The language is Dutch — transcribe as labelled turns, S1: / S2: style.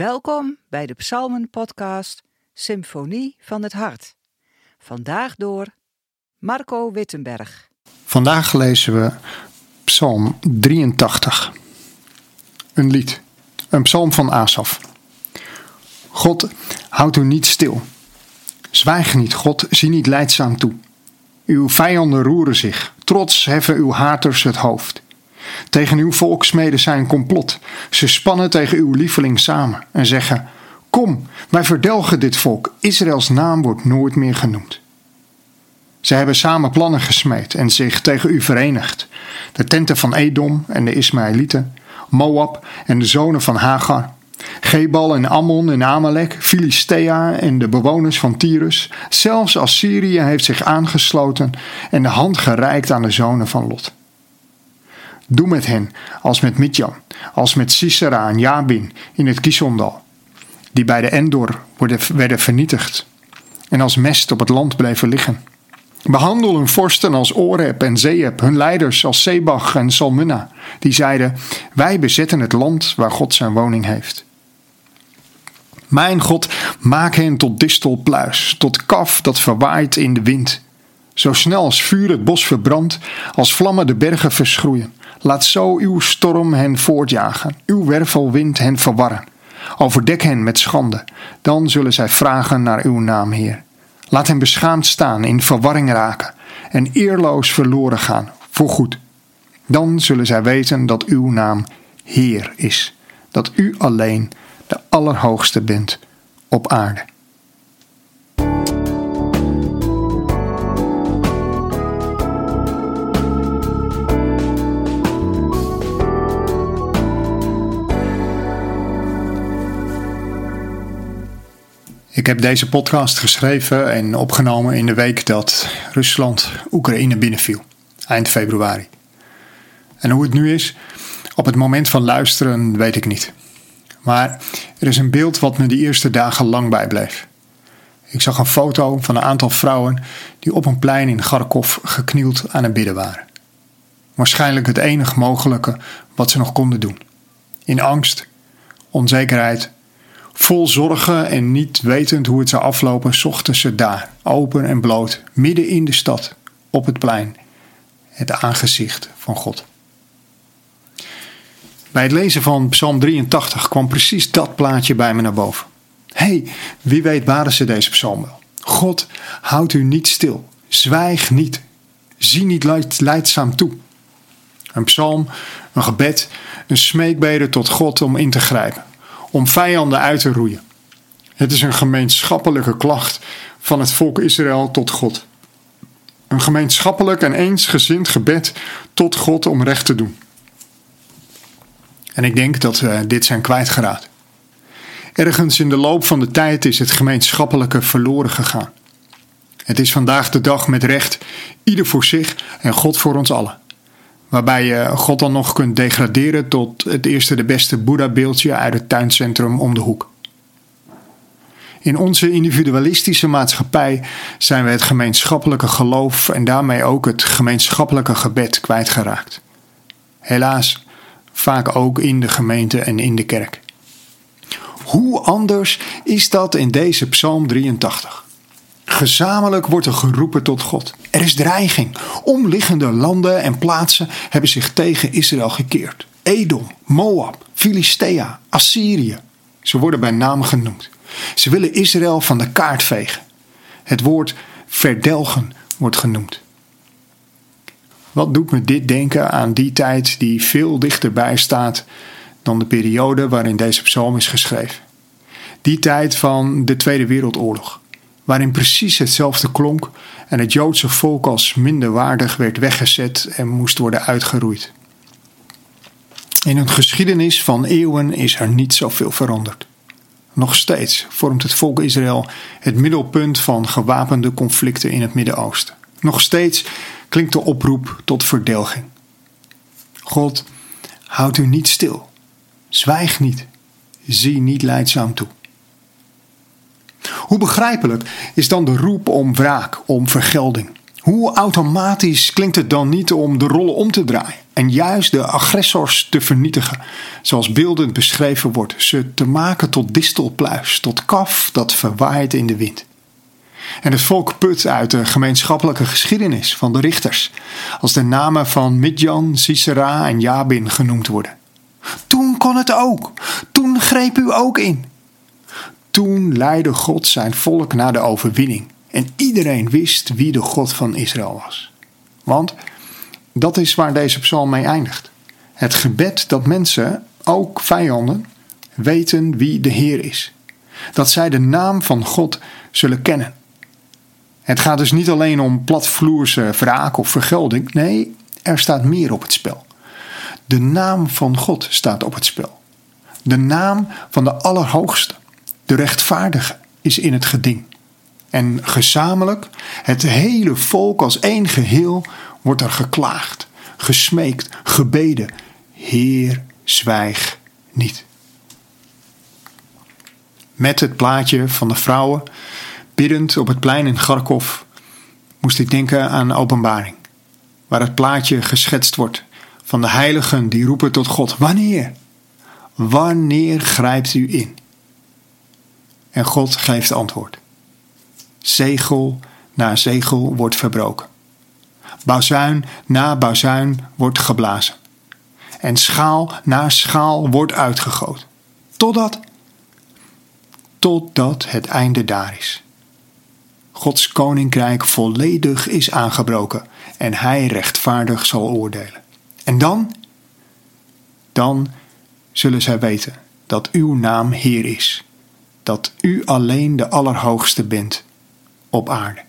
S1: Welkom bij de Psalmen-podcast Symfonie van het Hart. Vandaag door Marco Wittenberg.
S2: Vandaag lezen we Psalm 83. Een lied, een psalm van Asaf. God, houd u niet stil. Zwijg niet, God, zie niet leidzaam toe. Uw vijanden roeren zich, trots heffen uw haters het hoofd. Tegen uw volksmeden zijn complot. Ze spannen tegen uw lieveling samen en zeggen: Kom, wij verdelgen dit volk. Israëls naam wordt nooit meer genoemd. Ze hebben samen plannen gesmeed en zich tegen u verenigd. De tenten van Edom en de Ismaëlieten, Moab en de zonen van Hagar, Gebal en Ammon en Amalek, Filistea en de bewoners van Tyrus. Zelfs Assyrië heeft zich aangesloten en de hand gereikt aan de zonen van Lot. Doe met hen als met Midjan, als met Sisera en Jabin in het Kisondal, die bij de Endor werden vernietigd en als mest op het land bleven liggen. Behandel hun vorsten als Oreb en Zeeb, hun leiders als Sebach en Salmunna, die zeiden: Wij bezetten het land waar God zijn woning heeft. Mijn God, maak hen tot distelpluis, tot kaf dat verwaait in de wind. Zo snel als vuur het bos verbrandt, als vlammen de bergen verschroeien. Laat zo uw storm hen voortjagen, uw wervelwind hen verwarren. Overdek hen met schande, dan zullen zij vragen naar uw naam, Heer. Laat hen beschaamd staan, in verwarring raken en eerloos verloren gaan, voorgoed. Dan zullen zij weten dat uw naam Heer is, dat u alleen de Allerhoogste bent op aarde. Ik heb deze podcast geschreven en opgenomen in de week dat Rusland Oekraïne binnenviel, eind februari. En hoe het nu is, op het moment van luisteren, weet ik niet. Maar er is een beeld wat me de eerste dagen lang bijbleef. Ik zag een foto van een aantal vrouwen die op een plein in Kharkov geknield aan het bidden waren. Waarschijnlijk het enige mogelijke wat ze nog konden doen. In angst, onzekerheid Vol zorgen en niet wetend hoe het zou aflopen, zochten ze daar, open en bloot, midden in de stad, op het plein, het aangezicht van God. Bij het lezen van Psalm 83 kwam precies dat plaatje bij me naar boven. Hé, hey, wie weet waren ze deze psalm wel? God, houd u niet stil, zwijg niet, zie niet leidzaam toe. Een psalm, een gebed, een smeekbede tot God om in te grijpen om vijanden uit te roeien. Het is een gemeenschappelijke klacht van het volk Israël tot God. Een gemeenschappelijk en eensgezind gebed tot God om recht te doen. En ik denk dat we dit zijn kwijtgeraakt. Ergens in de loop van de tijd is het gemeenschappelijke verloren gegaan. Het is vandaag de dag met recht, ieder voor zich en God voor ons allen. Waarbij je God dan nog kunt degraderen tot het eerste de beste Boeddha-beeldje uit het tuincentrum om de hoek. In onze individualistische maatschappij zijn we het gemeenschappelijke geloof en daarmee ook het gemeenschappelijke gebed kwijtgeraakt. Helaas, vaak ook in de gemeente en in de kerk. Hoe anders is dat in deze Psalm 83? Gezamenlijk wordt er geroepen tot God. Er is dreiging. Omliggende landen en plaatsen hebben zich tegen Israël gekeerd. Edom, Moab, Filistea, Assyrië. Ze worden bij naam genoemd. Ze willen Israël van de kaart vegen. Het woord verdelgen wordt genoemd. Wat doet me dit denken aan die tijd die veel dichterbij staat dan de periode waarin deze psalm is geschreven? Die tijd van de Tweede Wereldoorlog waarin precies hetzelfde klonk en het Joodse volk als minderwaardig werd weggezet en moest worden uitgeroeid. In een geschiedenis van eeuwen is er niet zoveel veranderd. Nog steeds vormt het volk Israël het middelpunt van gewapende conflicten in het Midden-Oosten. Nog steeds klinkt de oproep tot verdelging. God, houd u niet stil. Zwijg niet. Zie niet leidzaam toe. Hoe begrijpelijk is dan de roep om wraak, om vergelding, Hoe automatisch klinkt het dan niet om de rollen om te draaien en juist de agressors te vernietigen, zoals beeldend beschreven wordt, ze te maken tot distelpluis, tot kaf dat verwaait in de wind. En het volk put uit de gemeenschappelijke geschiedenis van de richters, als de namen van Midjan, Sisera en Jabin genoemd worden. Toen kon het ook, toen greep u ook in. Toen leidde God zijn volk naar de overwinning en iedereen wist wie de God van Israël was. Want dat is waar deze psalm mee eindigt. Het gebed dat mensen, ook vijanden, weten wie de Heer is. Dat zij de naam van God zullen kennen. Het gaat dus niet alleen om platvloerse wraak of vergelding. Nee, er staat meer op het spel. De naam van God staat op het spel. De naam van de Allerhoogste, de rechtvaardige, is in het geding. En gezamenlijk, het hele volk als één geheel, wordt er geklaagd, gesmeekt, gebeden. Heer, zwijg niet. Met het plaatje van de vrouwen, biddend op het plein in Kharkov, moest ik denken aan openbaring, waar het plaatje geschetst wordt van de heiligen die roepen tot God: Wanneer? Wanneer grijpt u in? En God geeft antwoord. Zegel na zegel wordt verbroken. Bazuin na bazuin wordt geblazen. En schaal na schaal wordt uitgegoten. Totdat, totdat het einde daar is. Gods koninkrijk volledig is aangebroken en hij rechtvaardig zal oordelen. En dan, dan zullen zij weten dat uw naam Heer is, dat u alleen de Allerhoogste bent op aarde.